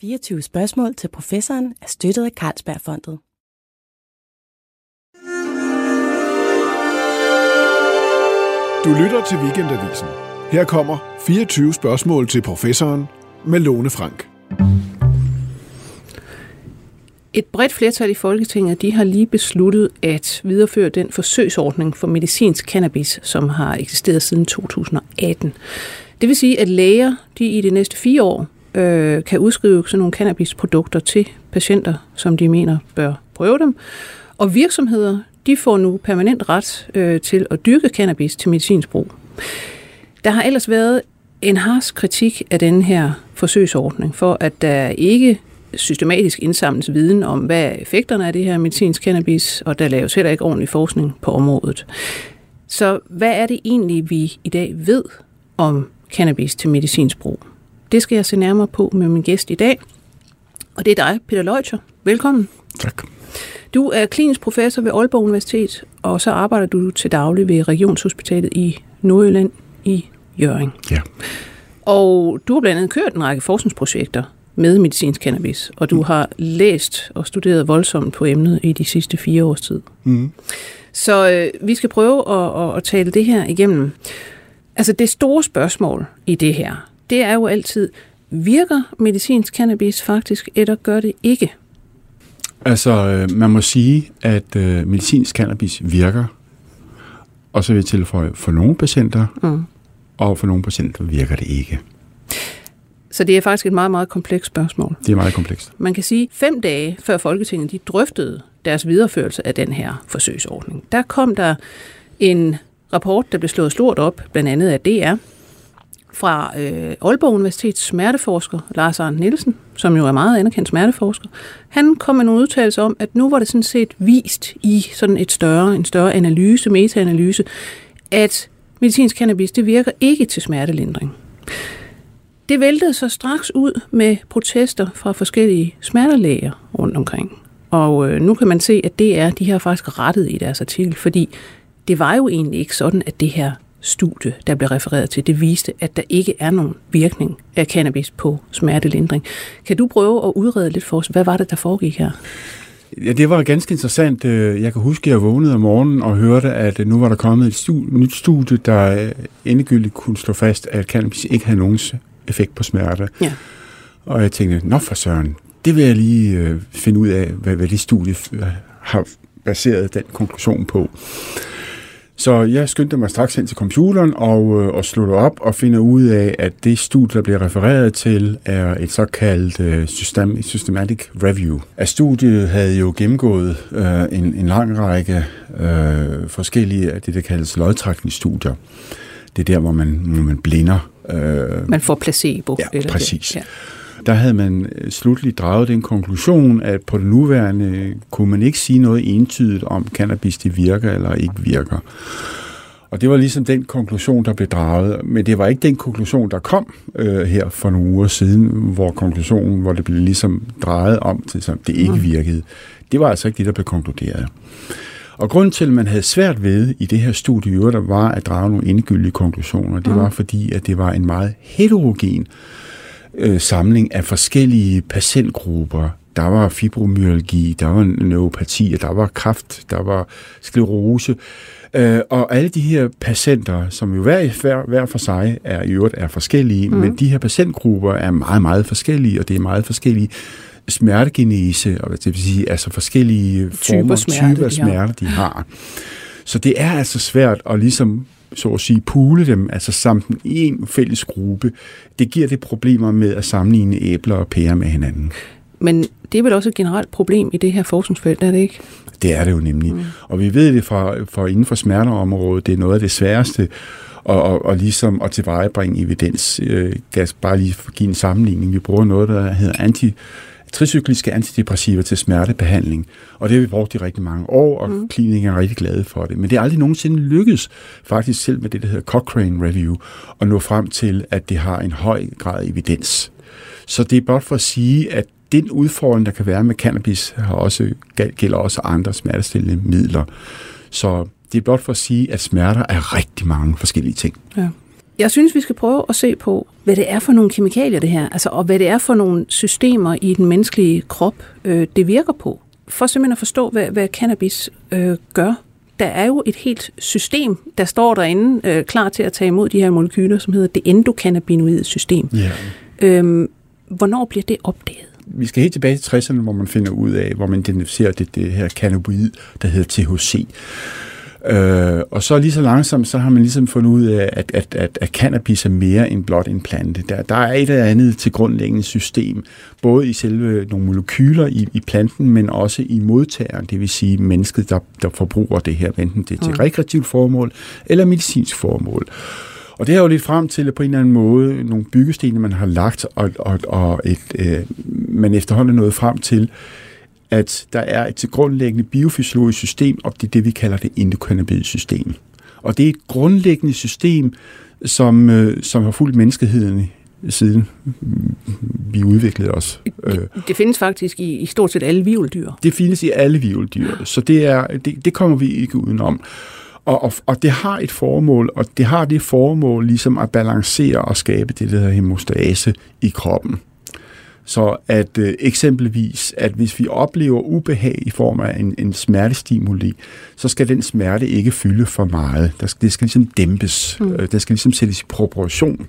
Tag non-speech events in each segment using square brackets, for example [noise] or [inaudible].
24 spørgsmål til professoren er støttet af Carlsbergfondet. Du lytter til Weekendavisen. Her kommer 24 spørgsmål til professoren med Lone Frank. Et bredt flertal i Folketinget de har lige besluttet at videreføre den forsøgsordning for medicinsk cannabis, som har eksisteret siden 2018. Det vil sige, at læger de i de næste fire år øh, kan udskrive sådan nogle cannabisprodukter til patienter, som de mener bør prøve dem. Og virksomheder de får nu permanent ret øh, til at dyrke cannabis til medicinsk brug. Der har ellers været en hars kritik af den her forsøgsordning, for at der ikke systematisk indsamles viden om, hvad effekterne af det her medicinsk cannabis, og der laves heller ikke ordentlig forskning på området. Så hvad er det egentlig, vi i dag ved om cannabis til medicinsk brug? Det skal jeg se nærmere på med min gæst i dag, og det er dig, Peter Leuter. Velkommen. Tak. Du er klinisk professor ved Aalborg Universitet, og så arbejder du til daglig ved Regionshospitalet i Nordjylland i Jørgen. Ja. Og du har blandt andet kørt en række forskningsprojekter med medicinsk cannabis, og du har læst og studeret voldsomt på emnet i de sidste fire års tid. Mm. Så øh, vi skal prøve at, at, at tale det her igennem. Altså det store spørgsmål i det her, det er jo altid, virker medicinsk cannabis faktisk, eller gør det ikke? Altså, øh, man må sige, at øh, medicinsk cannabis virker, og så vil jeg tilføje, for nogle patienter, mm. og for nogle patienter virker det ikke. Så det er faktisk et meget, meget komplekst spørgsmål. Det er meget komplekst. Man kan sige, fem dage før Folketinget de drøftede deres videreførelse af den her forsøgsordning, der kom der en rapport, der blev slået stort op, blandt andet af DR, fra øh, Aalborg Universitets smerteforsker Lars Arndt Nielsen, som jo er meget anerkendt smerteforsker. Han kom med nogle udtalelser om, at nu var det sådan set vist i sådan et større, en større analyse, metaanalyse, at medicinsk cannabis, det virker ikke til smertelindring. Det væltede så straks ud med protester fra forskellige smertelæger rundt omkring. Og øh, nu kan man se, at det er, de har faktisk rettet i deres artikel, fordi det var jo egentlig ikke sådan, at det her studie, der blev refereret til, det viste, at der ikke er nogen virkning af cannabis på smertelindring. Kan du prøve at udrede lidt for os, hvad var det, der foregik her? Ja, det var ganske interessant. Jeg kan huske, at jeg vågnede om morgenen og hørte, at nu var der kommet et studie, nyt studie, der endegyldigt kunne slå fast, at cannabis ikke havde nogen effekt på smerte. Ja. Og jeg tænkte, nå for søren, det vil jeg lige øh, finde ud af, hvad, hvad det studie har baseret den konklusion på. Så jeg skyndte mig straks hen til computeren og, øh, og slutte op og finde ud af, at det studie, der bliver refereret til, er et såkaldt øh, system, systematic review. At studiet havde jo gennemgået øh, en, en lang række øh, forskellige af det, der kaldes lodtrækningsstudier. Det er der, hvor man, hvor man blinder. Øh, man får placebo. Ja, eller præcis. Det. Ja der havde man øh, slutligt draget den konklusion, at på det nuværende kunne man ikke sige noget entydigt om, cannabis det virker eller ikke virker. Og det var ligesom den konklusion, der blev draget. Men det var ikke den konklusion, der kom øh, her for nogle uger siden, hvor konklusionen, hvor det blev ligesom drejet om, til, som det ikke mm. virkede. Det var altså ikke det, der blev konkluderet. Og grunden til, at man havde svært ved i det her studie, der var at drage nogle endegyldige konklusioner, det mm. var fordi, at det var en meget heterogen øh, samling af forskellige patientgrupper. Der var fibromyalgi, der var neuropati, der var kræft, der var sklerose. Øh, og alle de her patienter, som jo hver, hver, hver for sig er i øvrigt er forskellige, mm. men de her patientgrupper er meget, meget forskellige, og det er meget forskellige smertegenese, og det vil sige altså forskellige typer former, smerte, typer smerte, de har. Så det er altså svært at ligesom så at sige, pule dem, altså samle dem i en fælles gruppe, det giver det problemer med at sammenligne æbler og pærer med hinanden. Men det er vel også et generelt problem i det her forskningsfelt, er det ikke? Det er det jo nemlig. Mm. Og vi ved det fra, fra inden for smerteområdet, det er noget af det sværeste, og, og, og ligesom at tilvejebringe evidens. Øh, bare lige for at give en sammenligning. Vi bruger noget, der hedder anti tricykliske antidepressiver til smertebehandling. Og det har vi brugt i rigtig mange år, og mm. klinikerne er rigtig glade for det. Men det er aldrig nogensinde lykkedes, faktisk selv med det, der hedder Cochrane Review, at nå frem til, at det har en høj grad af evidens. Så det er blot for at sige, at den udfordring, der kan være med cannabis, har også, gælder også andre smertestillende midler. Så det er blot for at sige, at smerter er rigtig mange forskellige ting. Ja. Jeg synes, vi skal prøve at se på, hvad det er for nogle kemikalier, det her, altså, og hvad det er for nogle systemer i den menneskelige krop, øh, det virker på. For simpelthen at forstå, hvad, hvad cannabis øh, gør. Der er jo et helt system, der står derinde, øh, klar til at tage imod de her molekyler, som hedder det endokannabinoide system. Ja. Øhm, hvornår bliver det opdaget? Vi skal helt tilbage til 60'erne, hvor man finder ud af, hvor man identificerer det, det her cannabinoid, der hedder THC. Øh, og så lige så langsomt, så har man ligesom fundet ud af, at, at, at, at cannabis er mere end blot en plante. Der, der er et eller andet til grundlæggende system, både i selve nogle molekyler i, i planten, men også i modtageren, det vil sige mennesket, der, der forbruger det her, enten det er til mm. rekreativt formål eller medicinsk formål. Og det er jo lidt frem til på en eller anden måde nogle byggesten, man har lagt, og, og, og et, øh, man efterhånden er nået frem til, at der er et grundlæggende biofysiologisk system, og det er det, vi kalder det endokannabinoid system. Og det er et grundlæggende system, som, øh, som har fulgt menneskeheden siden vi udviklede os. Det, det findes faktisk i, i stort set alle vivldyr. Det findes i alle vivldyr, så det, er, det, det kommer vi ikke udenom. Og, og, og det har et formål, og det har det formål ligesom at balancere og skabe det, der hedder hemostase i kroppen. Så at øh, eksempelvis, at hvis vi oplever ubehag i form af en, en smertestimuli, så skal den smerte ikke fylde for meget. Der skal, det skal ligesom dæmpes. Mm. Øh, det skal ligesom sættes i proportion.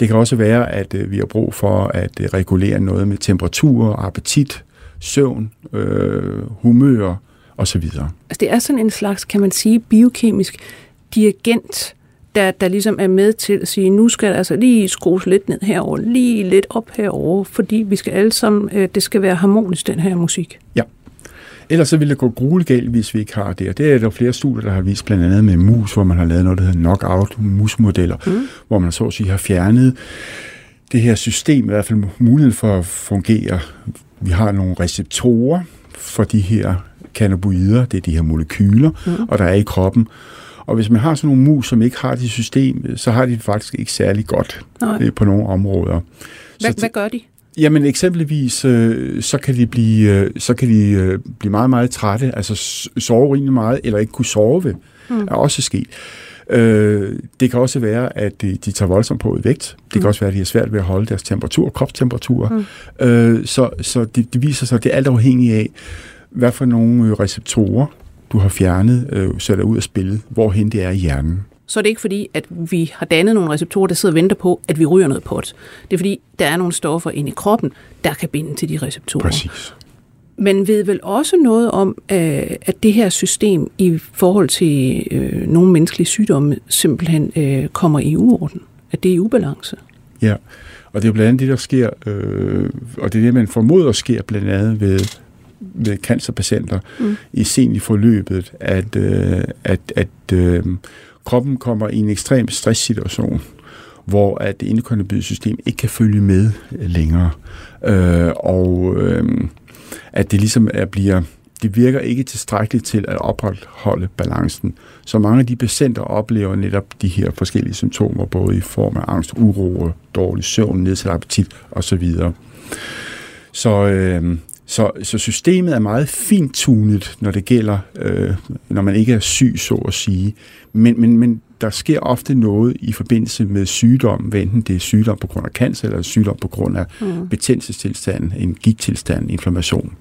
Det kan også være, at øh, vi har brug for at øh, regulere noget med temperatur, appetit, søvn, øh, humør osv. Altså det er sådan en slags, kan man sige, biokemisk dirigent, der, der ligesom er med til at sige, nu skal der altså lige skrues lidt ned herover, lige lidt op herover, fordi vi skal alle sammen, øh, det skal være harmonisk, den her musik. Ja. Ellers så vil det gå gruelegalt, hvis vi ikke har det. Og det er der flere studier, der har vist blandt andet med mus, hvor man har lavet noget, der hedder knockout musmodeller, mm. hvor man så at sige har fjernet det her system, i hvert fald muligheden for at fungere. Vi har nogle receptorer for de her cannabinoider, det er de her molekyler, mm. og der er i kroppen. Og hvis man har sådan nogle mus, som ikke har det system, så har de det faktisk ikke særlig godt Nej. Øh, på nogle områder. Hvad, så, hvad gør de? Jamen eksempelvis, øh, så kan de blive, øh, så kan de øh, blive meget, meget trætte, altså sove rimelig meget, eller ikke kunne sove, mm. er også sket. Øh, det kan også være, at de, de tager voldsomt på i vægt. Det mm. kan også være, at de har svært ved at holde deres temperatur, kropstemperatur. Mm. Øh, så så det, det viser sig, at det er alt afhængigt af, hvad for nogle receptorer, du har fjernet, øh, sætter ud af spillet, hvorhen det er i hjernen. Så er det ikke fordi, at vi har dannet nogle receptorer, der sidder og venter på, at vi ryger noget pot. Det er fordi, der er nogle stoffer inde i kroppen, der kan binde til de receptorer. Præcis. Men ved vel også noget om, øh, at det her system i forhold til øh, nogle menneskelige sygdomme simpelthen øh, kommer i uorden? At det er i ubalance? Ja, og det er blandt andet det, der sker, øh, og det er det, man formoder sker blandt andet ved ved cancerpatienter mm. i sent i forløbet, at, øh, at, at øh, kroppen kommer i en ekstrem stresssituation, hvor at det endokannabinoide system ikke kan følge med længere. Øh, og øh, at det ligesom er, bliver det virker ikke tilstrækkeligt til at opretholde balancen. Så mange af de patienter oplever netop de her forskellige symptomer, både i form af angst, uro, dårlig søvn, nedsat appetit osv. Så, øh, så, så systemet er meget fint når det gælder, øh, når man ikke er syg, så at sige. Men, men, men der sker ofte noget i forbindelse med sygdom, hvad enten det er sygdom på grund af cancer, eller sygdom på grund af mm. betændelsestilstand, en gigttilstand, inflammation.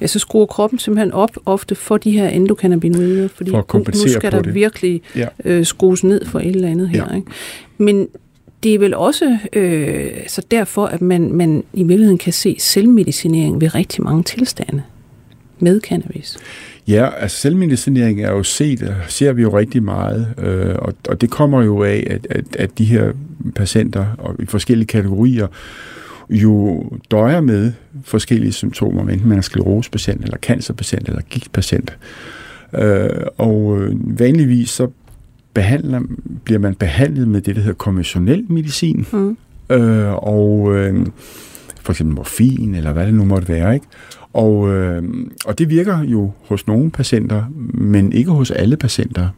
Ja, så skruer kroppen simpelthen op ofte for de her endokannabinoider, fordi for at nu, nu skal der det. virkelig ja. øh, skrues ned for et eller andet her. Ja. Ikke? Men det er vel også øh, så derfor, at man, man i virkeligheden kan se selvmedicinering ved rigtig mange tilstande med cannabis. Ja, altså selvmedicinering er jo set, ser vi jo rigtig meget, øh, og, og det kommer jo af, at, at, at de her patienter og i forskellige kategorier jo døjer med forskellige symptomer, enten man er sklerosepatient, eller cancerpatient, eller gigtpatient. Øh, og øh, vanligvis så behandler, bliver man behandlet med det, der hedder konventionel medicin, mm. øh, og øh, for eksempel morfin, eller hvad det nu måtte være, ikke? Og, øh, og det virker jo hos nogle patienter, men ikke hos alle patienter.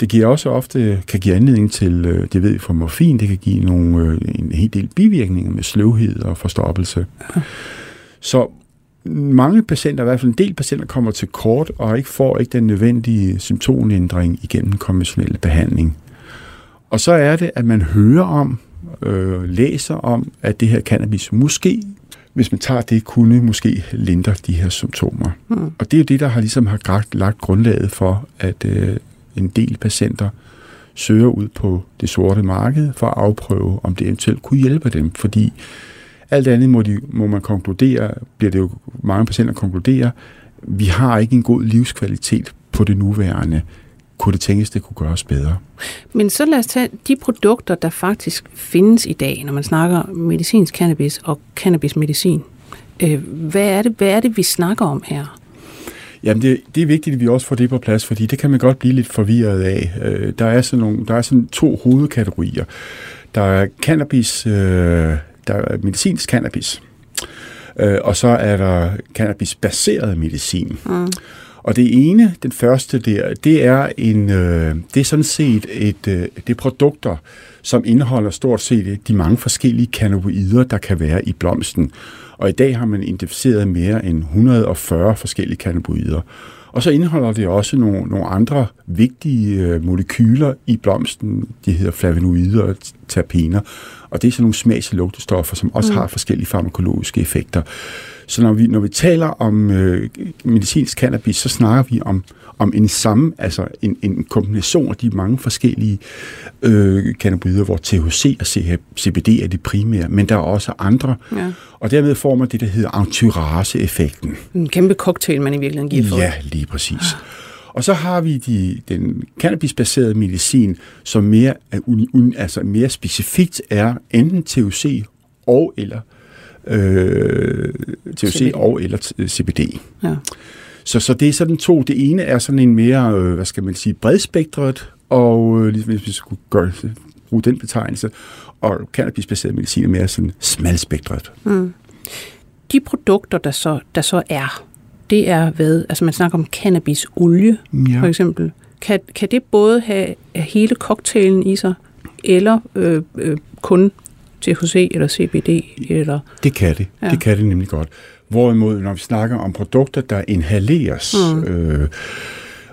Det giver også ofte, kan give anledning til, øh, det ved vi fra morfin, det kan give nogle, øh, en hel del bivirkninger med sløvhed og forstoppelse. Ja. Så mange patienter, i hvert fald en del patienter, kommer til kort og ikke får ikke den nødvendige symptomændring igennem den konventionelle behandling. Og så er det, at man hører om, øh, læser om, at det her cannabis måske, hvis man tager det, kunne måske lindre de her symptomer. Mm. Og det er jo det, der har ligesom har lagt, lagt grundlaget for, at øh, en del patienter søger ud på det sorte marked for at afprøve, om det eventuelt kunne hjælpe dem. Fordi alt andet må, de, må man konkludere, bliver det jo mange patienter konkluderer, vi har ikke en god livskvalitet på det nuværende. Kunne det tænkes, det kunne gøres bedre? Men så lad os tage de produkter, der faktisk findes i dag, når man snakker medicinsk cannabis og cannabismedicin. Øh, hvad, er det, hvad er det, vi snakker om her? Jamen, det, det er vigtigt, at vi også får det på plads, fordi det kan man godt blive lidt forvirret af. Øh, der er sådan, nogle, der er sådan to hovedkategorier. Der er cannabis, øh, der er medicinsk cannabis, øh, og så er der cannabis-baseret medicin. Mm. Og det ene, den første der, det er en, øh, det er sådan set et, øh, det er produkter, som indeholder stort set de mange forskellige cannabinoider, der kan være i blomsten. Og i dag har man identificeret mere end 140 forskellige cannabinoider. Og så indeholder det også nogle, nogle andre vigtige øh, molekyler i blomsten. De hedder flavonoider og terpener. Og det er sådan nogle smags- og lugtestoffer, som også mm. har forskellige farmakologiske effekter. Så når vi, når vi taler om øh, medicinsk cannabis, så snakker vi om, om en samme, altså en, en kombination af de mange forskellige øh, cannabinoider, hvor THC og CBD er det primære, men der er også andre. Ja. Og dermed får man det, der hedder entourage-effekten. En kæmpe cocktail, man i virkeligheden giver for. Ja, lige præcis. Og så har vi de, den cannabisbaserede medicin, som mere, er altså mere specifikt er enten THC og eller øh, THC CBD. og eller CBD. Ja. Så, så det er sådan to. Det ene er sådan en mere, øh, hvad skal man sige, bredspektret, og øh, hvis vi skulle gøre, bruge den betegnelse, og cannabisbaseret medicin er mere sådan smalspektret. Mm. De produkter, der så, der så er, det er hvad? Altså man snakker om cannabisolie, ja. for eksempel. Kan, kan det både have hele cocktailen i sig, eller øh, øh, kun THC eller CBD? Eller? Det kan det. Ja. Det kan det nemlig godt. Hvorimod, når vi snakker om produkter, der inhaleres, mm. øh,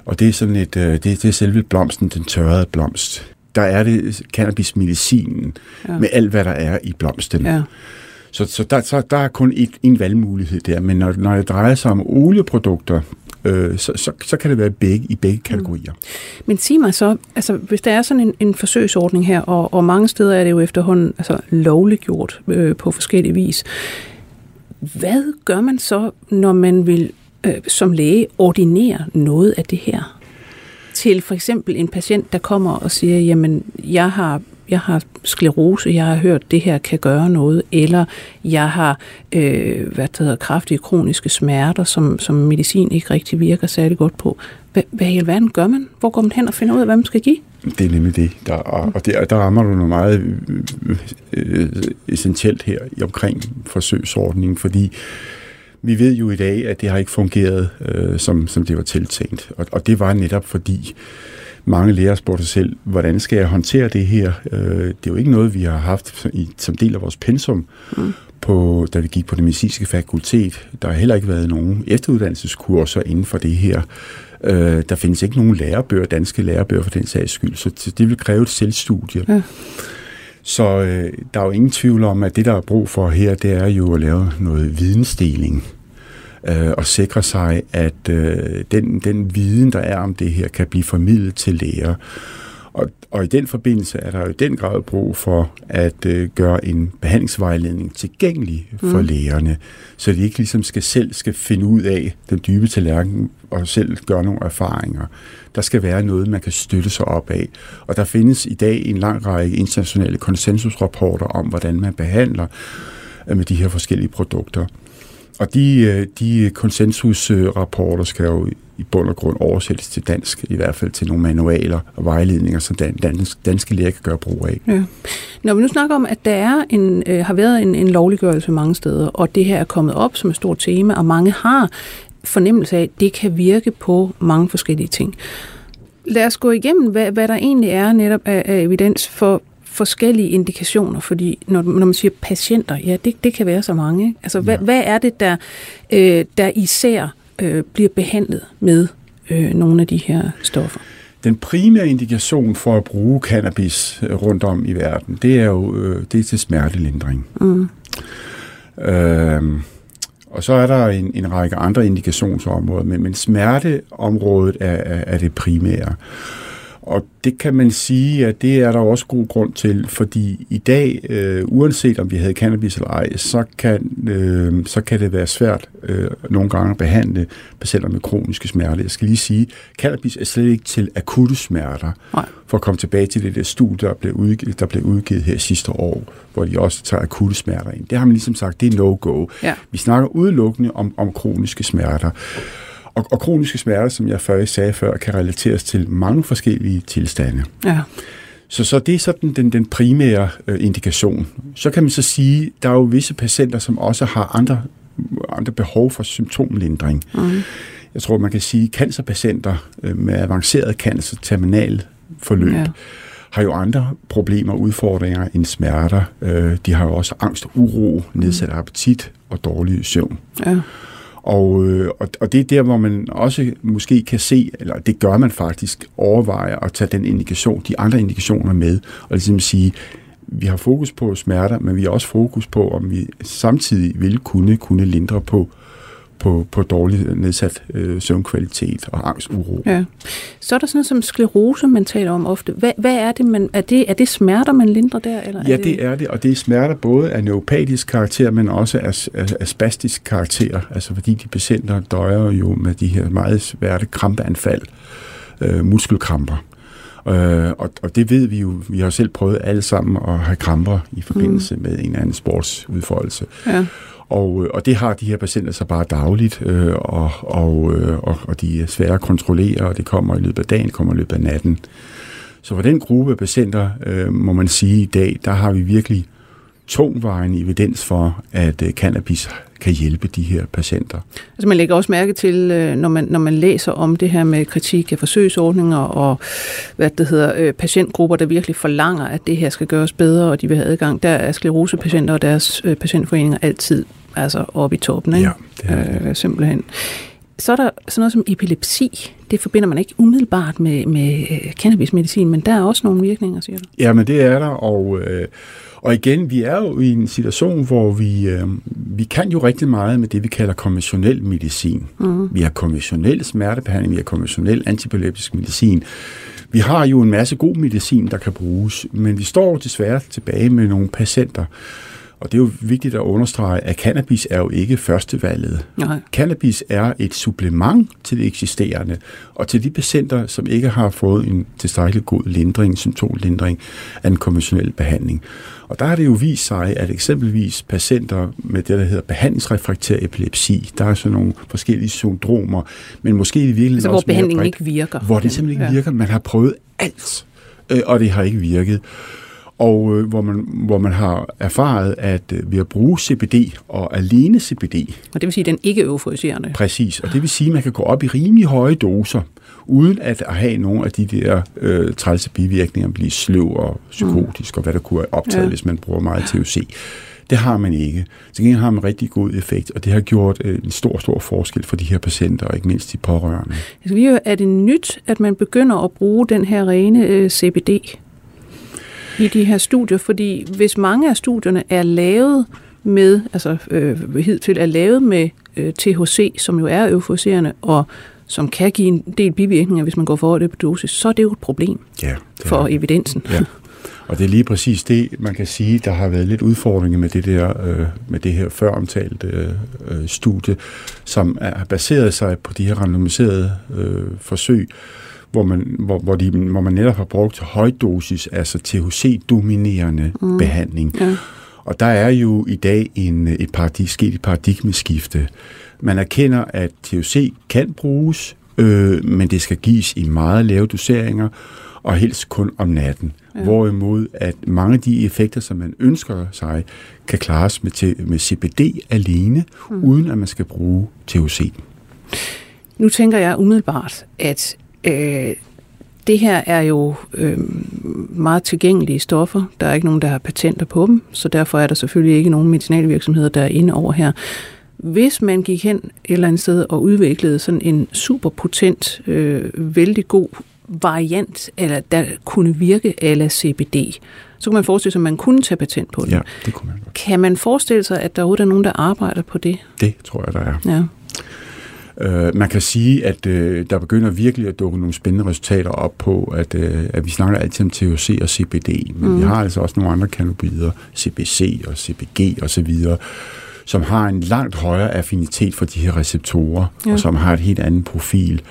og det er sådan et, øh, det, det er selve blomsten, den tørrede blomst, der er det cannabismedicinen ja. med alt, hvad der er i blomsten. Ja. Så, så, der, så der er kun et, en valgmulighed der, men når, når det drejer sig om olieprodukter, øh, så, så, så kan det være begge, i begge mm. kategorier. Mm. Men sig mig så, altså, hvis der er sådan en, en forsøgsordning her, og, og mange steder er det jo efterhånden altså, lovliggjort øh, på forskellige vis, hvad gør man så, når man vil øh, som læge ordinere noget af det her? Til for eksempel en patient, der kommer og siger, jamen, jeg har jeg har sklerose, jeg har hørt, det her kan gøre noget, eller jeg har øh, hvad det hedder, kraftige kroniske smerter, som, som medicin ikke rigtig virker særlig godt på. Hvad, hvad i alverden gør man? Hvor går man hen og finder ud af, hvad man skal give? Det er nemlig det. Der, og der, der rammer du noget meget øh, essentielt her omkring forsøgsordningen, fordi vi ved jo i dag, at det har ikke fungeret, øh, som, som det var tiltænkt. Og, og det var netop fordi, mange læger spurgte sig selv, hvordan skal jeg håndtere det her? Øh, det er jo ikke noget, vi har haft i, som del af vores pensum, mm. på, da vi gik på det medicinske fakultet. Der har heller ikke været nogen efteruddannelseskurser inden for det her. Øh, der findes ikke nogen lærebøger, danske lærebøger for den sags skyld, så det vil kræve et selvstudie. Ja. Så øh, der er jo ingen tvivl om, at det, der er brug for her, det er jo at lave noget vidensdeling øh, og sikre sig, at øh, den, den viden, der er om det her, kan blive formidlet til læger. Og, og i den forbindelse er der jo i den grad brug for at øh, gøre en behandlingsvejledning tilgængelig for mm. lægerne, så de ikke ligesom skal selv skal finde ud af den dybe tallerken og selv gøre nogle erfaringer. Der skal være noget, man kan støtte sig op af. Og der findes i dag en lang række internationale konsensusrapporter om, hvordan man behandler øh, med de her forskellige produkter. Og de, øh, de konsensusrapporter skal jo i bund og grund oversættes til dansk, i hvert fald til nogle manualer og vejledninger, som danske, danske læger kan gøre brug af. Ja. Når vi nu snakker om, at der er en, øh, har været en, en lovliggørelse mange steder, og det her er kommet op som et stort tema, og mange har fornemmelse af, at det kan virke på mange forskellige ting. Lad os gå igennem, hvad, hvad der egentlig er netop af, af evidens for forskellige indikationer, fordi når, når man siger patienter, ja, det, det kan være så mange. Ikke? Altså, ja. hvad, hvad er det, der, øh, der især øh, bliver behandlet med øh, nogle af de her stoffer? den primære indikation for at bruge cannabis øh, rundt om i verden, det er jo øh, det er til smertelindring. Mm. Øhm, og så er der en, en række andre indikationsområder, men, men smerteområdet er, er, er det primære. Og det kan man sige, at det er der også god grund til, fordi i dag, øh, uanset om vi havde cannabis eller ej, så kan, øh, så kan det være svært øh, nogle gange at behandle patienter med kroniske smerter. Jeg skal lige sige, cannabis er slet ikke til akutte smerter. Nej. For at komme tilbage til det der studie, der blev, udgivet, der blev udgivet her sidste år, hvor de også tager akutte smerter ind. Det har man ligesom sagt, det er no-go. Ja. Vi snakker udelukkende om, om kroniske smerter. Og, og kroniske smerter, som jeg før sagde før, kan relateres til mange forskellige tilstande. Ja. Så, så det er sådan den, den primære øh, indikation. Så kan man så sige, der er jo visse patienter, som også har andre, andre behov for symptomlindring. Mm. Jeg tror, man kan sige, at cancerpatienter øh, med avanceret cancer, terminal forløb, ja. har jo andre problemer og udfordringer end smerter. Øh, de har jo også angst og uro, nedsat appetit og dårlig søvn. Ja. Og, øh, og, og det er der, hvor man også måske kan se, eller det gør man faktisk, overveje at tage den indikation, de andre indikationer med, og ligesom sige, vi har fokus på smerter, men vi har også fokus på, om vi samtidig vil kunne, kunne lindre på på, på dårlig nedsat øh, søvnkvalitet og angst, uro. Ja. Så er der sådan noget som sklerose, man taler om ofte. Hvad, hvad er det, man, er det, er det smerter, man lindrer der? Eller ja, er det... det er det, og det er smerter både af neuropatisk karakter, men også af, af, af spastisk karakter, altså fordi de patienter døjer jo med de her meget svære krampeanfald, øh, muskelkramper. Øh, og, og det ved vi jo, vi har selv prøvet alle sammen at have kramper i forbindelse mm. med en eller anden sportsudfoldelse. Ja. Og, øh, og det har de her patienter så bare dagligt, øh, og, og, øh, og, og de er svære at kontrollere, og det kommer i løbet af dagen, kommer i løbet af natten. Så for den gruppe patienter, øh, må man sige i dag, der har vi virkelig tungvejende evidens for, at øh, cannabis kan hjælpe de her patienter. Altså man lægger også mærke til, øh, når man, når man læser om det her med kritik af forsøgsordninger og hvad det hedder, øh, patientgrupper, der virkelig forlanger, at det her skal gøres bedre, og de vil have adgang. Der er sklerosepatienter og deres patientforeninger altid altså oppe i toppen. Ikke? Ja, det er det. Øh, simpelthen. Så er der sådan noget som epilepsi. Det forbinder man ikke umiddelbart med, med cannabismedicin, men der er også nogle virkninger, siger du? Ja, men det er der, og... Øh, og igen, vi er jo i en situation, hvor vi, øh, vi kan jo rigtig meget med det, vi kalder konventionel medicin. Mm. Vi har konventionel smertebehandling, vi har konventionel antibiotisk medicin. Vi har jo en masse god medicin, der kan bruges, men vi står desværre tilbage med nogle patienter, og det er jo vigtigt at understrege, at cannabis er jo ikke førstevalget. Nej. Cannabis er et supplement til det eksisterende, og til de patienter, som ikke har fået en tilstrækkelig god lindring, symptomlindring af en konventionel behandling. Og der har det jo vist sig, at eksempelvis patienter med det, der hedder behandlingsrefraktær epilepsi, der er sådan nogle forskellige syndromer, men måske i virkeligheden altså, hvor også behandlingen bredt, ikke virker. Hvor det simpelthen ikke ja. virker. Man har prøvet alt, øh, og det har ikke virket og øh, hvor, man, hvor man har erfaret, at øh, ved at bruge CBD og alene CBD... Og det vil sige, den ikke euforiserende. Præcis, og det vil sige, at man kan gå op i rimelig høje doser, uden at have nogle af de der øh, trælse bivirkninger, blive sløv og psykotisk, mm. og hvad der kunne være optaget, ja. hvis man bruger meget THC. Det har man ikke. Til gengæld har man rigtig god effekt, og det har gjort øh, en stor, stor forskel for de her patienter, og ikke mindst de pårørende. Er det nyt, at man begynder at bruge den her rene øh, CBD i de her studier, fordi hvis mange af studierne er lavet med, altså øh, hidtil er lavet med øh, THC, som jo er euforiserende, og som kan give en del bivirkninger, hvis man går for det på dosis, så er det jo et problem ja, for er. evidensen. Ja. Og det er lige præcis det, man kan sige, der har været lidt udfordringer med det der, øh, med det her før omtalte øh, studie, som er baseret sig på de her randomiserede øh, forsøg, hvor man, hvor, hvor, de, hvor man netop har brugt højdosis, altså THC-dominerende mm. behandling. Ja. Og der er jo i dag en, et paradig, sket et paradigmeskifte. Man erkender, at THC kan bruges, øh, men det skal gives i meget lave doseringer, og helst kun om natten. Ja. Hvorimod at mange af de effekter, som man ønsker sig, kan klares med, med CBD alene, mm. uden at man skal bruge THC. Nu tænker jeg umiddelbart, at Øh, det her er jo øh, meget tilgængelige stoffer. Der er ikke nogen, der har patenter på dem, så derfor er der selvfølgelig ikke nogen medicinalvirksomheder, der er inde over her. Hvis man gik hen et eller andet sted og udviklede sådan en superpotent, øh, vældig god variant, eller der kunne virke ala CBD, så kunne man forestille sig, at man kunne tage patent på det. Ja, det kunne man. Kan man forestille sig, at der er nogen, der arbejder på det? Det tror jeg, der er. Ja. Uh, man kan sige, at uh, der begynder virkelig at dukke nogle spændende resultater op på, at, uh, at vi snakker altid om THC og CBD, men mm. vi har altså også nogle andre cannabinoider, CBC og CBG og så videre, som har en langt højere affinitet for de her receptorer, ja. og som har et helt andet profil.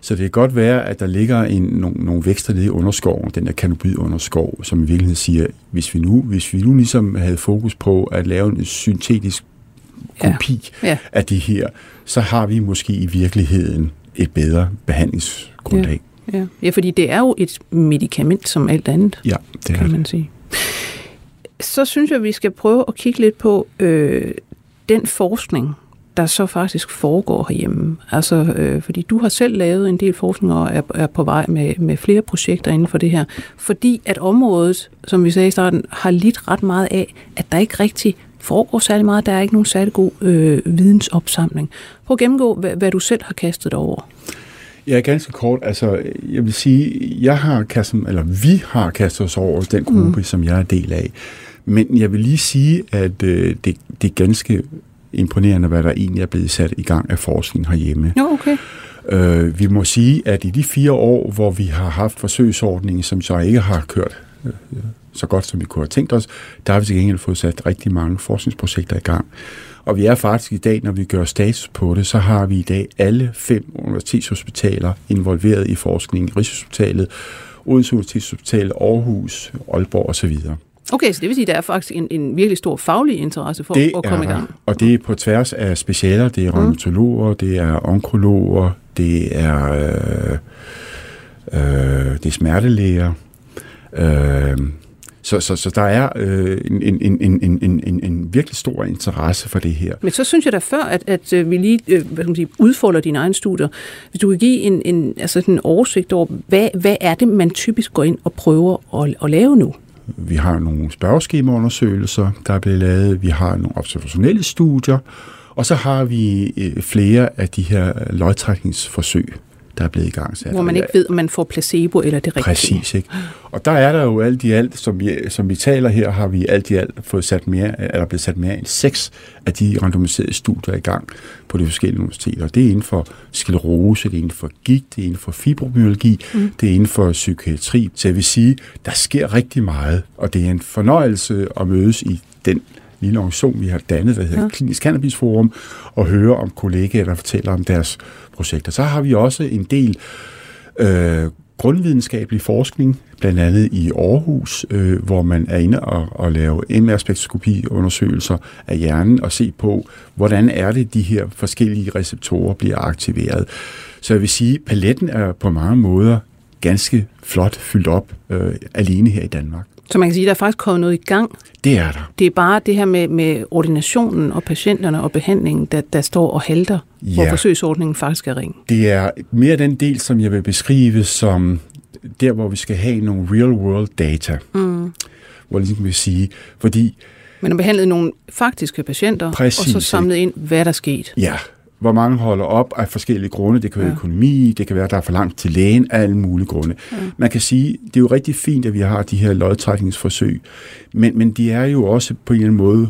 Så det kan godt være, at der ligger en, nogle, nogle vækster nede i underskoven, den der cannabinoid-underskov, som i virkeligheden siger, hvis vi nu, hvis vi nu ligesom havde fokus på at lave en syntetisk kopi ja. Ja. af de her, så har vi måske i virkeligheden et bedre behandlingsgrundlag. Ja, ja. ja fordi det er jo et medicament som alt andet, ja, det kan er man det. sige. Så synes jeg, vi skal prøve at kigge lidt på øh, den forskning, der så faktisk foregår herhjemme. Altså, øh, fordi du har selv lavet en del forskning og er, er på vej med, med flere projekter inden for det her. Fordi at området, som vi sagde i starten, har lidt ret meget af, at der ikke rigtig foregår særlig meget. Der er ikke nogen særlig god øh, vidensopsamling. Prøv at gennemgå, hvad, hvad du selv har kastet over. Ja, ganske kort. Altså, jeg vil sige, jeg har kastet, eller vi har kastet os over den gruppe, mm. som jeg er del af. Men jeg vil lige sige, at øh, det, det er ganske imponerende, hvad der egentlig er blevet sat i gang af forskning herhjemme. Jo, okay. Øh, vi må sige, at i de fire år, hvor vi har haft forsøgsordningen, som så ikke har kørt øh, så godt, som vi kunne have tænkt os, der har vi til gengæld fået sat rigtig mange forskningsprojekter i gang. Og vi er faktisk i dag, når vi gør status på det, så har vi i dag alle fem universitetshospitaler involveret i forskning. Rigshospitalet, Odense Universitetshospital, Aarhus, Aalborg osv. Okay, så det vil sige, at der er faktisk en, en virkelig stor faglig interesse for det at komme er i gang. Og det er på tværs af specialer. Det er rheumatologer, mm. det er onkologer, det er, øh, øh, det er smertelæger. Øh, så, så, så der er øh, en, en, en, en, en, en, en virkelig stor interesse for det her. Men så synes jeg da før, at, at øh, vi lige øh, hvad skal man sige, udfolder dine egne studier. Hvis du kan give en, en, altså en oversigt over, hvad, hvad er det, man typisk går ind og prøver at, at lave nu? Vi har nogle spørgeskemaundersøgelser, der er blevet lavet. Vi har nogle observationelle studier. Og så har vi øh, flere af de her lodtrækningsforsøg, der er blevet i gang. Hvor man ikke ved, om man får placebo eller det rigtige. Præcis, ikke? Og der er der jo alt i alt, som vi, som vi taler her, har vi alt i alt fået sat mere, eller blevet sat mere end seks af de randomiserede studier i gang på de forskellige universiteter. Det er inden for sklerose, det er inden for gigt, det er inden for fibromyalgi, mm. det er inden for psykiatri. Så jeg vil sige, der sker rigtig meget, og det er en fornøjelse at mødes i den lille organisation, vi har dannet, der hedder ja. Klinisk Cannabis Forum, og høre om kollegaer, der fortæller om deres projekter. Så har vi også en del øh, grundvidenskabelig forskning, blandt andet i Aarhus, øh, hvor man er inde og, og lave MR-spektroskopi-undersøgelser af hjernen og se på, hvordan er det, de her forskellige receptorer bliver aktiveret. Så jeg vil sige, paletten er på mange måder ganske flot fyldt op øh, alene her i Danmark. Så man kan sige, at der er faktisk kommet noget i gang. Det er der. Det er bare det her med, med ordinationen og patienterne og behandlingen, der, der står og halter, ja. hvor forsøgsordningen faktisk er ring. Det er mere den del, som jeg vil beskrive som der, hvor vi skal have nogle real-world data. Mm. Hvor ligesom vil sige, fordi... Man har behandlet nogle faktiske patienter, Præcis, og så samlet ind, hvad der er sket. Ja, hvor mange holder op af forskellige grunde. Det kan være ja. økonomi, det kan være, at der er for langt til lægen, alle mulige grunde. Ja. Man kan sige, det er jo rigtig fint, at vi har de her lodtrækningsforsøg, men, men de er jo også på en eller anden måde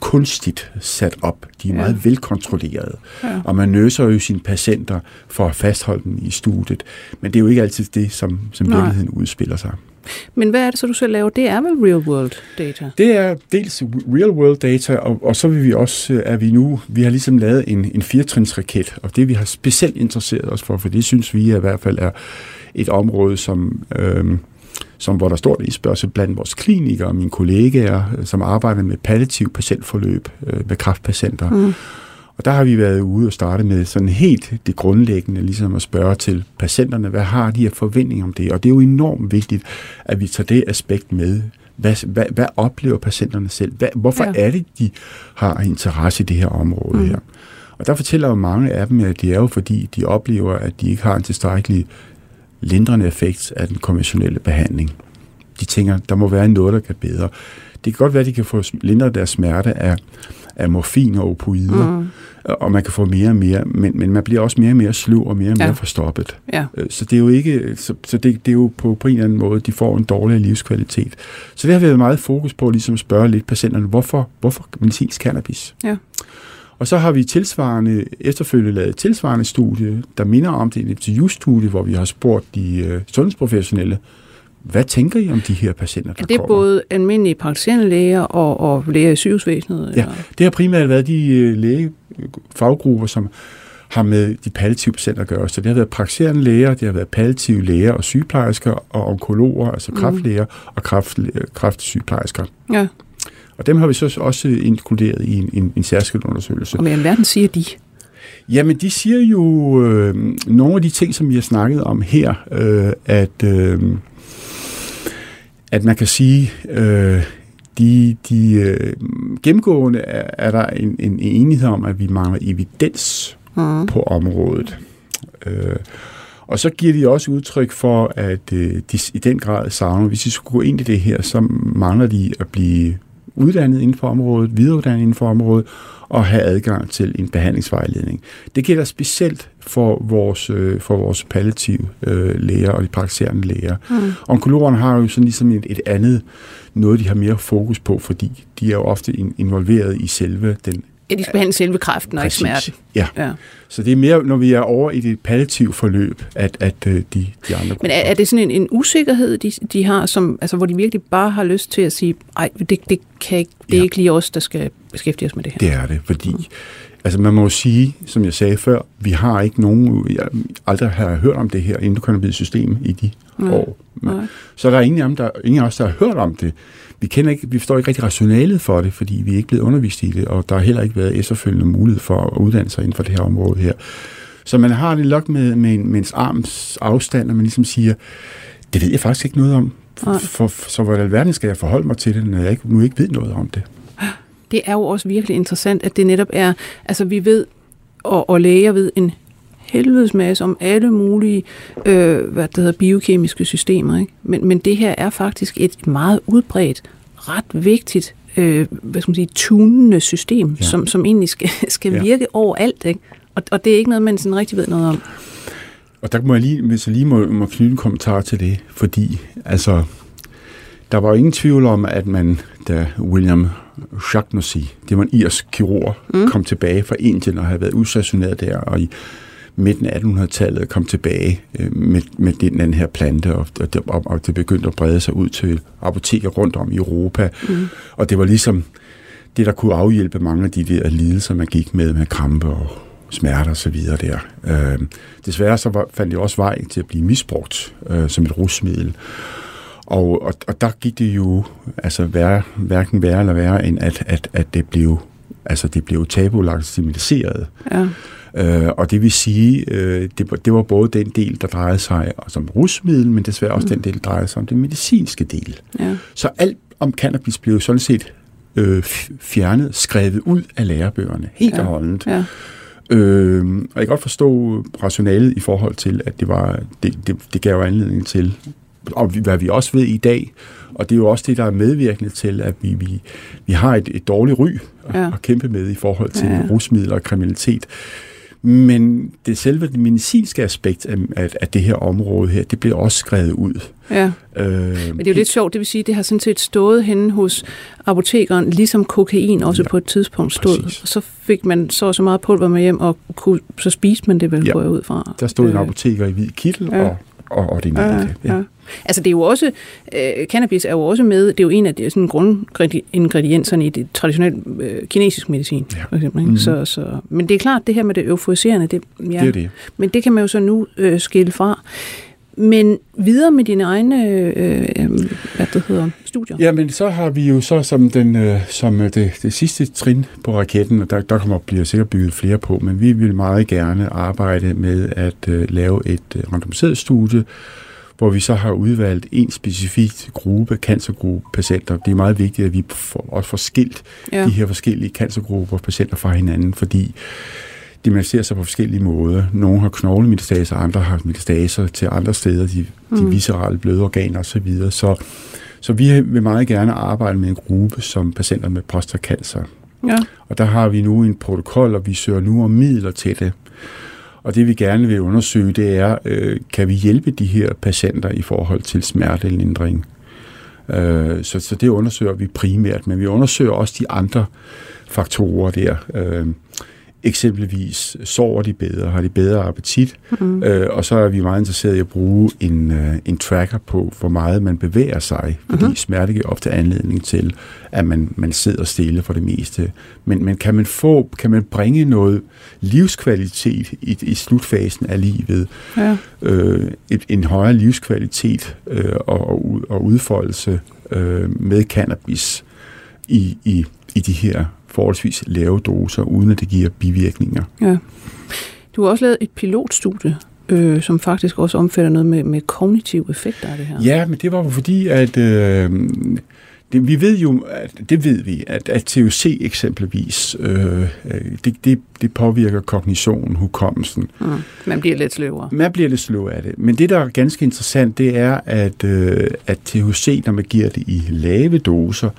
kunstigt sat op. De er ja. meget velkontrollerede, ja. og man nøser jo sine patienter for at fastholde dem i studiet. Men det er jo ikke altid det, som, som virkeligheden udspiller sig. Men hvad er det så, du selv laver? Det er vel real world data? Det er dels real world data, og, og så vil vi også, er vi nu, vi har ligesom lavet en, en firetrinsraket, og det vi har specielt interesseret os for, for det synes vi i hvert fald er et område, som, øhm, som hvor der står det i spørgsmål blandt vores klinikere og mine kollegaer, som arbejder med palliativ patientforløb øh, med kraftpatienter. Mm. Og der har vi været ude og starte med sådan helt det grundlæggende, ligesom at spørge til patienterne, hvad har de her forventninger om det? Og det er jo enormt vigtigt, at vi tager det aspekt med. Hvad, hvad, hvad oplever patienterne selv? Hvad, hvorfor ja. er det, de har interesse i det her område mm. her? Og der fortæller jo mange af dem, at det er jo fordi, de oplever, at de ikke har en tilstrækkelig lindrende effekt af den konventionelle behandling. de tænker, der må være noget, der kan bedre. Det kan godt være, at de kan få lindret deres smerte af, af morfin og opoider, mm. og man kan få mere og mere, men, men man bliver også mere og mere sløv og mere og mere ja. forstoppet. Ja. Øh, så det er jo ikke, så, så det, det er jo på, på en eller anden måde, de får en dårligere livskvalitet. Så det har været meget fokus på ligesom at spørge lidt patienterne, hvorfor, hvorfor medicinsk cannabis? Ja. Og så har vi tilsvarende, efterfølgende lavet tilsvarende studie, der minder om det en interviewstudie, hvor vi har spurgt de uh, sundhedsprofessionelle, hvad tænker I om de her patienter, der Er det kommer? både almindelige praktiserende læger og, og læger i sygehusvæsenet? Ja, eller? det har primært været de øh, læge faggrupper, som har med de palliative patienter at gøre. Så det har været praktiserende læger, det har været palliative læger og sygeplejersker og onkologer, altså kræftlæger og kræft, kræftsygeplejersker. ja. Og dem har vi så også inkluderet i en, en, en særskilt undersøgelse. Og hvad i alverden siger de? Jamen, de siger jo øh, nogle af de ting, som vi har snakket om her, øh, at, øh, at man kan sige, øh, de, de øh, gennemgående er, er der en, en enighed om, at vi mangler evidens Mm. på området. Øh, og så giver de også udtryk for, at øh, de i den grad savner, hvis de skulle gå ind i det her, så mangler de at blive uddannet inden for området, videreuddannet inden for området, og have adgang til en behandlingsvejledning. Det gælder specielt for vores, øh, for vores palliative øh, læger og de praktiserende læger. Mm. Onkologerne har jo sådan ligesom et, et andet, noget de har mere fokus på, fordi de er jo ofte in, involveret i selve den Ja, de skal behandle selve kræften og ikke smerten. Ja, Ja. så det er mere, når vi er over i det palliative forløb, at, at øh, de, de andre Men er, er det sådan en, en usikkerhed, de, de har, som, altså, hvor de virkelig bare har lyst til at sige, nej, det, det, kan ikke, det er Ja. ikke lige os, der skal beskæftige os med det her? Det er det, fordi altså man må jo sige, som jeg sagde før, vi har ikke nogen, jeg aldrig har hørt om det her endokannabinoid-system i de Nej. år. Men, Nej. så der er ingen af, dem, der, ingen af os, der har hørt om det. Vi, kender ikke, vi forstår ikke rigtig rationalet for det, fordi vi er ikke blevet undervist i det, og der har heller ikke været efterfølgende mulighed for at uddanne sig inden for det her område her. Så man har det nok med, med, en, med ens arms afstand, og man ligesom siger, det ved jeg faktisk ikke noget om. Nej. For, for, så hvordan verden skal jeg forholde mig til det, når jeg ikke, nu ikke ved noget om det? Det er jo også virkelig interessant, at det netop er, altså vi ved, og, og læger ved en helvedes masse om alle mulige øh, hvad det hedder, biokemiske systemer. Ikke? Men, men det her er faktisk et meget udbredt, ret vigtigt, øh, hvad skal man sige, tunende system, Ja. som, som egentlig skal, [laughs] skal Ja. virke overalt. Ikke? Og, og det er ikke noget, man sådan rigtig ved noget om. Og der må jeg lige, hvis jeg lige må, må knytte en kommentar til det, fordi altså, der var jo ingen tvivl om, at man, da William Shaughnessy, det var en irsk kirurg, mm. kom tilbage fra Indien og havde været udstationeret der, og i midten af 1800-tallet kom tilbage øh, med, med den, den her plante, og, og, og det begyndte at brede sig ud til apoteker rundt om i Europa. Mm. Og det var ligesom det, der kunne afhjælpe mange af de der lidelser, man gik med, med krampe og smerter og så videre der. Øh, desværre så var, fandt det også vej til at blive misbrugt øh, som et rusmiddel. Og, og, og der gik det jo altså værre, hverken værre eller værre, end at, at, at det blev altså det blev tabulagt stigmatiseret. Ja. Øh, og det vil sige, øh, det, var- det var både den del, der drejede sig som rusmiddel, men desværre også mm. den del, der drejede sig om den medicinske del. Ja. Så alt om cannabis blev sådan set øh, fjernet, skrevet ud af lærebøgerne, helt Ja. og holdent. Ja. Øh, og jeg kan godt forstå rationalet i forhold til, at det, var, det, det, det gav anledning til, og hvad vi også ved i dag, og det er jo også det, der er medvirkende til, at vi, vi, vi har et, et dårligt ry at, Ja. at kæmpe med i forhold til ja. ja. rusmidler og kriminalitet. Men det selve det medicinske aspekt af, af, af det her område her, det bliver også skrevet ud. ja. Øh, Men det er jo lidt sjovt, det vil sige, det har sådan set stået henne hos apotekeren, ligesom kokain også ja, Ja, på et tidspunkt stod. præcis. Og så fik man så så meget pulver med hjem, og kunne, så spiste man det vel, Ja. går jeg ud fra. Der stod en Øh, apoteker i hvid kittel ja. og, og ordinerede det. Ja, ja. Altså det er jo også, øh, cannabis er jo også med, det er jo en af de sådan grundingredienserne i det traditionelle øh, kinesisk medicin, Ja. for eksempel. Ikke? Mhm. Så, så, men det er klart, det her med det euforiserende, det, ja, Det er det. men det kan man jo så nu øh, skille fra. Men videre med dine egne øh, øh, hvad det hedder, studier. Jamen, så har vi jo så som, den, øh, som øh, det, det sidste trin på raketten, og der, der kommer bliver sikkert bygget flere på, men vi vil meget gerne arbejde med at øh, lave et øh, randomiseret studie, hvor vi så har udvalgt en specifik gruppe, cancergruppe patienter. Det er meget vigtigt, at vi får, også får skilt Ja. de her forskellige cancergrupper patienter fra hinanden, fordi de manifesterer sig på forskellige måder. Nogle har knoglemetastaser, andre har metastaser til andre steder, de, de Mm. viscerale blødorganer osv. Så, Så vi vil meget gerne arbejde med en gruppe som patienter med prostatacancer. Ja. Og der har vi nu en protokol, og vi søger nu om midler til det. Og det vi gerne vil undersøge, det er, øh, kan vi hjælpe de her patienter i forhold til smertelindring? Øh, så, så det undersøger vi primært, men vi undersøger også de andre faktorer der. Øh, eksempelvis sover de bedre, har de bedre appetit, mm. øh, og så er vi meget interesserede i at bruge en, øh, en tracker på, hvor meget man bevæger sig, fordi mm-hmm. smerte giver ofte anledning til, at man, man sidder stille for det meste. Men, men kan man få, kan man bringe noget livskvalitet i, i slutfasen af livet, ja. øh, et, en højere livskvalitet øh, og, og udfoldelse øh, med cannabis i, i, i de her forholdsvis lave doser, uden at det giver bivirkninger. Ja. Du har også lavet et pilotstudie, øh, som faktisk også omfatter noget med, med kognitive effekter af det her. Ja, men det var jo fordi, at øh, det, vi ved jo, at, det ved vi, at, at THC eksempelvis, øh, det, det, det påvirker kognitionen, hukommelsen. Mm, man bliver lidt sløvere. Man bliver lidt sløvere af det. Men det, der er ganske interessant, det er, at, øh, at THC, når man giver det i lave doser,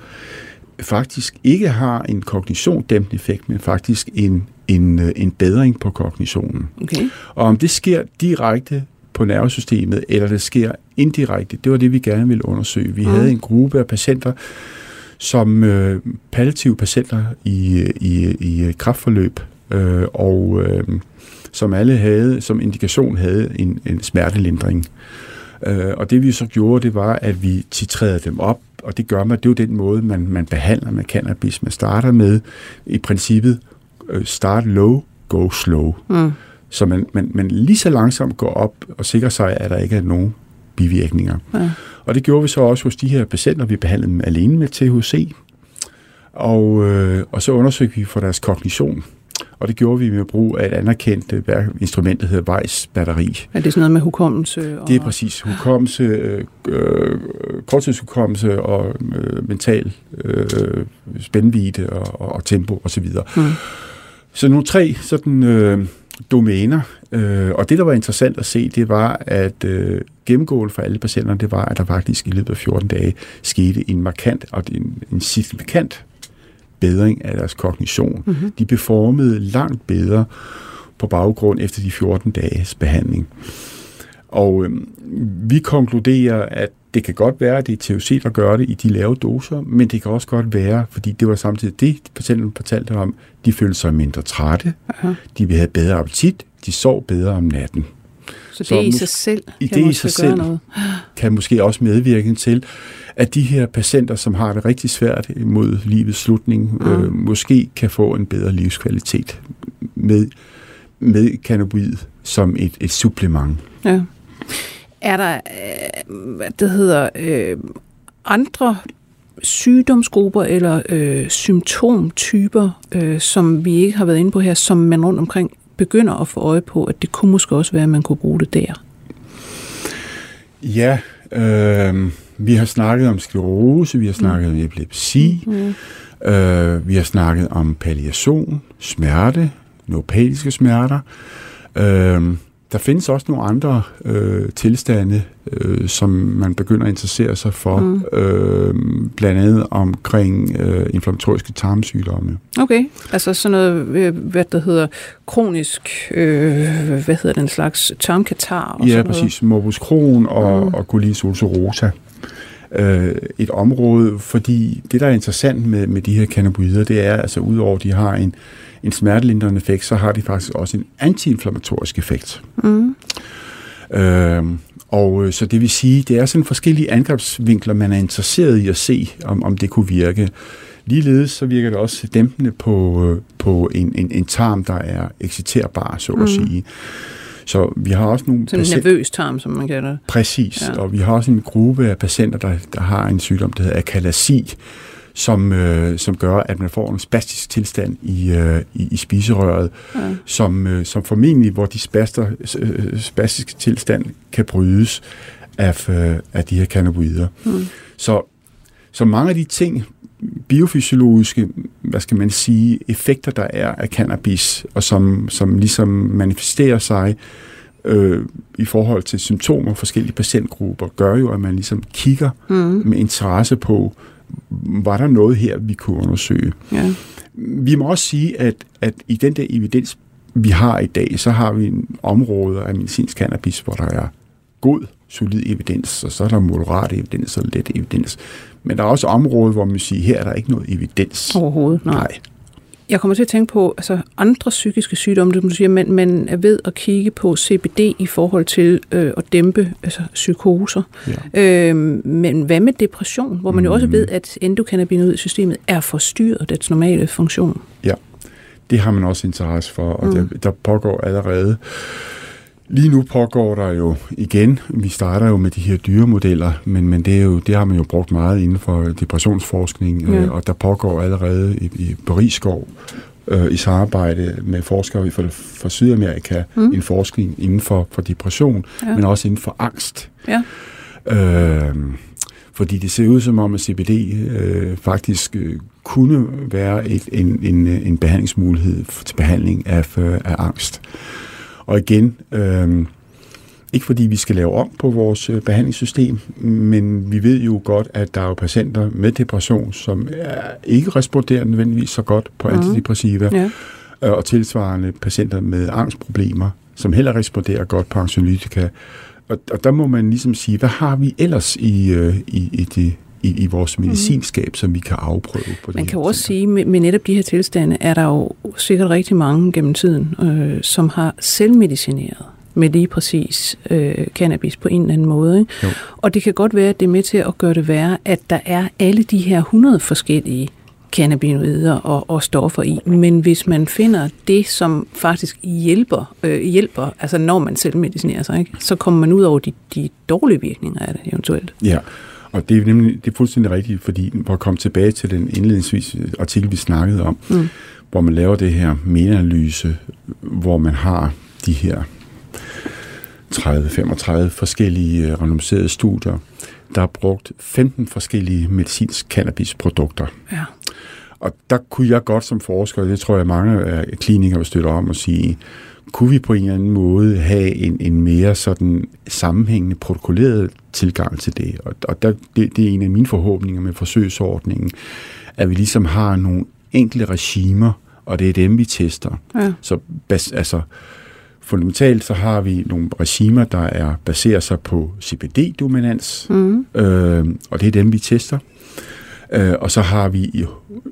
faktisk ikke har en kognitiondæmpende effekt, men faktisk en, en, øh, en bedring på kognitionen. Okay. Og om det sker direkte på nervesystemet, eller det sker indirekte, det var det, vi gerne ville undersøge. Vi mm. havde en gruppe af patienter, som øh, palliative patienter i, i, i kraftforløb, øh, og øh, som alle havde, som indikation havde en, en smertelindring. Øh, og det vi så gjorde, det var, at vi titrerede dem op og det gør man, det er jo den måde, man, man behandler med cannabis. Man starter med i princippet øh, start low, go slow. Mm. Så man, man, man lige så langsomt går op og sikrer sig, at der ikke er nogen bivirkninger. Ja. Og det gjorde vi så også hos de her patienter, vi behandlede dem alene med THC. Og, øh, og så undersøgte vi for deres kognition. Og det gjorde vi med brug af et anerkendt øh, instrument, der hedder Weiss batteri. Er det sådan noget med hukommelse? Og... Det er præcis. Hukommelse, øh, øh korttidshukommelse og øh, mental øh, spændvide og, og, og tempo osv. Mm. Så nogle tre sådan øh, domæner. Øh, og det, der var interessant at se, det var, at øh, gennemgående for alle patienterne, det var, at der faktisk i løbet af 14 dage skete en markant og en, en signifikant bedring af deres kognition. Mm-hmm. De performede langt bedre på baggrund efter de 14 dages behandling. Og øh, vi konkluderer, at det kan godt være, at det er THC, der gør det i de lave doser, men det kan også godt være, fordi det var samtidig det, patienten fortalte om, de følte sig mindre trætte, Aha. de ville have bedre appetit, de sov bedre om natten. Så det i sig selv i kan det i sig selv noget. kan måske også medvirke til, at de her patienter, som har det rigtig svært mod livets slutning, mm. øh, måske kan få en bedre livskvalitet med, med cannabis som et, et supplement. Ja. Er der, øh, hvad det hedder, øh, andre sygdomsgrupper eller øh, symptomtyper, øh, som vi ikke har været inde på her, som man rundt omkring begynder at få øje på, at det kunne måske også være, at man kunne bruge det der? Ja, øh, vi har snakket om sklerose, vi har snakket mm. om epilepsi, mm. øh, vi har snakket om palliation, smerte, neuropatiske smerter. Øh, der findes også nogle andre øh, tilstande, øh, som man begynder at interessere sig for, mm. øh, blandt andet omkring øh, inflammatoriske tarmsygdomme. Okay, altså sådan noget, øh, hvad der hedder kronisk, øh, hvad hedder den slags, tarmkatar? Og ja, sådan præcis, noget. morbus Crohn og, mm. og colitis ulcerosa øh, et område, fordi det, der er interessant med, med de her cannabinoider, det er, altså udover at de har en, en smertelindrende effekt, så har de faktisk også en antiinflammatorisk effekt. Mm. Øh, og så det vil sige, det er sådan forskellige angrebsvinkler, man er interesseret i at se, om, om det kunne virke. Ligeledes så virker det også dæmpende på, øh, på en, en, en tarm, der er exciterbar, så at mm. sige. Så vi har også nogle... Sådan en nervøs tarm, som man kalder det. Præcis, ja. og vi har også en gruppe af patienter, der, der har en sygdom, der hedder akalasi, som, øh, som gør, at man får en spastisk tilstand i, øh, i, i spiserøret, ja. som, øh, som formentlig, hvor de spaster, øh, spastiske tilstand kan brydes af, øh, af de her cannabinoider. Mm. Så, så mange af de ting, biofysiologiske, hvad skal man sige, effekter, der er af cannabis, og som, som ligesom manifesterer sig øh, i forhold til symptomer, forskellige patientgrupper, gør jo, at man ligesom kigger mm. med interesse på, var der noget her, vi kunne undersøge. Ja. Vi må også sige, at, at i den der evidens, vi har i dag, så har vi en område af medicinsk cannabis, hvor der er god, solid evidens, og så er der moderat evidens og let evidens. Men der er også områder, hvor man siger, her er der ikke noget evidens. Overhovedet, nej. Nej. Jeg kommer til at tænke på altså, andre psykiske sygdomme, det du siger, men man er ved at kigge på CBD i forhold til øh, at dæmpe altså, psykoser. Ja. Øh, men hvad med depression, hvor man mm. jo også ved, at endokannabinoidsystemet er forstyrret dets normale funktion? Ja, det har man også interesse for, og mm. der, der pågår allerede Lige nu pågår der jo igen, vi starter jo med de her dyremodeller, men, men det, er jo, det har man jo brugt meget inden for depressionsforskning, Ja. øh, og der pågår allerede i, i Paris-skov øh, i samarbejde med forskere fra, fra Sydamerika mm. en forskning inden for, for depression, Ja. men også inden for angst. Ja. Øh, fordi det ser ud som om, at CBD øh, faktisk øh, kunne være et, en, en, en behandlingsmulighed til behandling af, øh, af angst. Og igen, øh, ikke fordi vi skal lave om på vores øh, behandlingssystem, men vi ved jo godt, at der er jo patienter med depression, som er, ikke responderer nødvendigvis så godt på Mhm. antidepressiva, Ja. øh, og tilsvarende patienter med angstproblemer, som heller responderer godt på anxiolytika. Og, og der må man ligesom sige, hvad har vi ellers i, øh, i, i, det, i, i vores medicinskab, som vi kan afprøve på Mhm. Man kan jo også sige, med, med netop de her tilstande, er der jo sikkert rigtig mange gennem tiden, øh, som har selvmedicineret med lige præcis øh, cannabis på en eller anden måde. Ikke? Jo. Og det kan godt være, at det er med til at gøre det værre, at der er alle de her 100 forskellige cannabinoider og, og stoffer i. Men hvis man finder det, som faktisk hjælper, øh, hjælper altså når man selv medicinerer sig, ikke? så kommer man ud over de, de dårlige virkninger af det eventuelt. Ja, og det er nemlig det er fuldstændig rigtigt, fordi for at komme tilbage til den indledningsvis artikel, vi snakkede om, Mm. hvor man laver det her metaanalyse, hvor man har de her 30-35 forskellige øh, randomiserede studier, der er brugt 15 forskellige medicinsk cannabisprodukter. Ja. Og der kunne jeg godt som forsker, det tror jeg mange af klinikere vil støtte om at sige, kunne vi på en eller anden måde have en, en mere sådan sammenhængende, protokolleret tilgang til det? Og, og der, det, det er en af mine forhåbninger med forsøgsordningen, at vi ligesom har nogle enkle regimer, og det er dem, vi tester. Ja. Så bas, altså, fundamentalt så har vi nogle regimer, der er baserer sig på CBD-dominans, Mm. øh, og det er dem, vi tester. Øh, og så har vi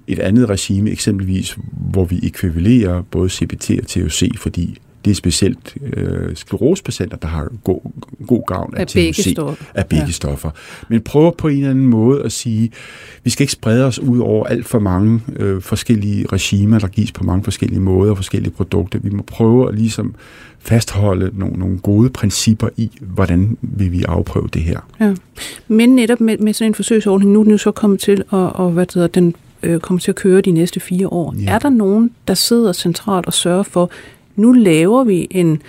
et andet regime, eksempelvis, hvor vi ekvivalerer både CBT og THC, fordi det er specielt øh, sklerosepatienter, der har god, god gavn af, Af begge THC, stoffer. af begge Ja. stoffer. Men prøver på en eller anden måde at sige, vi skal ikke sprede os ud over alt for mange øh, forskellige regimer, der gives på mange forskellige måder og forskellige produkter. Vi må prøve at ligesom fastholde nogle, nogle gode principper i, hvordan vil vi afprøve det her. Ja. Men netop med, med sådan en forsøgsordning, nu er den jo så kommet til at, og, hvad hedder, den øh, kommer til at køre de næste fire år. Ja. Er der nogen, der sidder centralt og sørger for, nu laver vi en,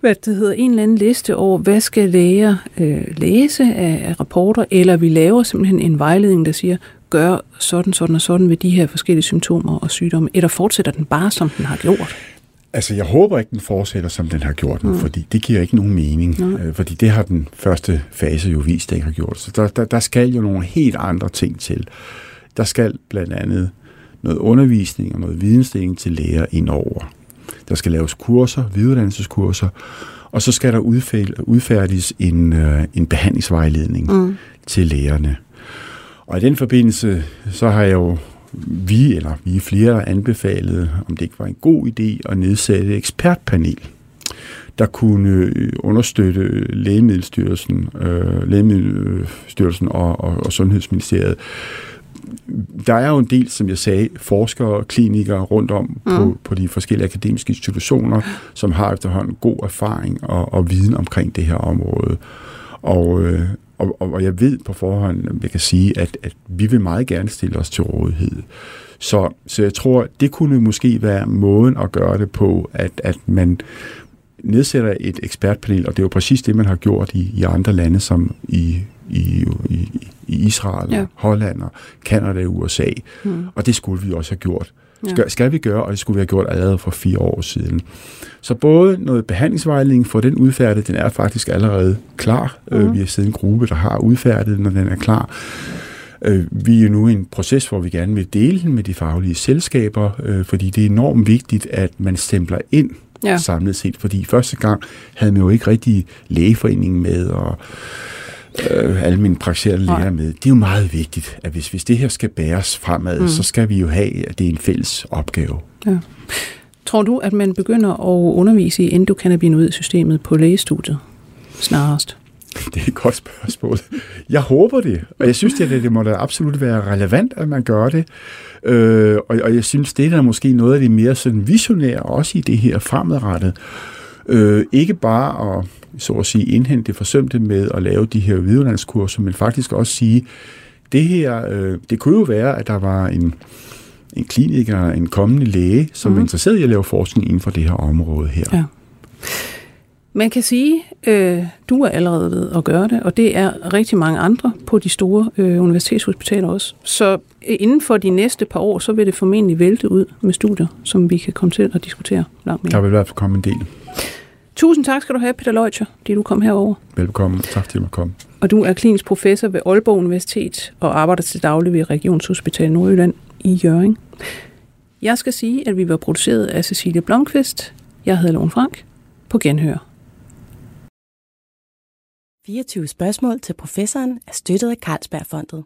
hvad det hedder, en eller anden liste over, hvad skal læger øh, læse af, af rapporter, eller vi laver simpelthen en vejledning, der siger, gør sådan, sådan og sådan ved de her forskellige symptomer og sygdomme, eller fortsætter den bare, som den har gjort? Altså, jeg håber ikke, den fortsætter, som den har gjort nu, mm. fordi det giver ikke nogen mening. Nej. Øh, fordi det har den første fase jo vist, at ikke har gjort. Så der, der, der skal jo nogle helt andre ting til. Der skal blandt andet noget undervisning og noget vidensdeling til læger indover. Der skal laves kurser, videreuddannelseskurser, og så skal der udfærdiges en, øh, en behandlingsvejledning Mm. til lægerne. Og i den forbindelse, så har jeg jo vi, eller vi er flere, der anbefalede, om det ikke var en god idé at nedsætte et ekspertpanel, der kunne øh, understøtte Lægemiddelstyrelsen, øh, Lægemiddelstyrelsen og, og, og Sundhedsministeriet. Der er jo en del, som jeg sagde, forskere og klinikere rundt om mm. på, på de forskellige akademiske institutioner, som har efterhånden god erfaring og, og viden omkring det her område. Og, øh, og, og jeg ved på forhånd, jeg kan sige, at, at vi vil meget gerne stille os til rådighed. Så, så jeg tror, det kunne måske være måden at gøre det på, at, at man nedsætter et ekspertpanel, og det er jo præcis det, man har gjort i, i andre lande, som i, i, i, i Israel, Ja. ja. Holland, og Kanada og USA. Mm. Og det skulle vi også have gjort Skal, skal vi gøre, og det skulle vi have gjort allerede for fire år siden. Så både noget behandlingsvejledning for den udfærdet, den er faktisk allerede klar. Mm. Vi har siddet en gruppe, der har udfærdet, når den er klar. Øh, vi er nu i en proces, hvor vi gerne vil dele den med de faglige selskaber, øh, fordi det er enormt vigtigt, at man stempler ind ja. samlet set, fordi første gang havde man jo ikke rigtig lægeforeningen med, og øh, alle mine praktiserende læger med. Det er jo meget vigtigt, at hvis, hvis det her skal bæres fremad, mm. så skal vi jo have, at det er en fælles opgave. Ja. Tror du, at man begynder at undervise i endokannabinoid-systemet på lægestudiet snarest? [laughs] Det er et godt spørgsmål. Jeg håber det, og jeg synes, at det må da absolut være relevant, at man gør det. Øh, og, og jeg synes, det er der måske noget af det mere sådan visionære, også i det her fremadrettet. Øh, ikke bare at så at sige, indhente det forsømte med at lave de her viderelandskurser, men faktisk også sige, det her, øh, det kunne jo være, at der var en, en kliniker, en kommende læge, som mm. er interesseret i at lave forskning inden for det her område her. Ja. Man kan sige, øh, du er allerede ved at gøre det, og det er rigtig mange andre på de store øh, universitetshospitaler også. Så øh, inden for de næste par år, så vil det formentlig vælte ud med studier, som vi kan komme til at diskutere langt mere. Der vil i hvert fald komme en del. Tusind tak skal du have, Peter Leutcher, fordi du kom herover. Velkommen. Tak til at komme. Og du er klinisk professor ved Aalborg Universitet og arbejder til daglig ved Regionshospital Nordjylland i Jørgen. Jeg skal sige, at vi var produceret af Cecilie Blomqvist. Jeg hedder Lone Frank. På genhør. 24 spørgsmål til professoren er støttet af Carlsbergfondet.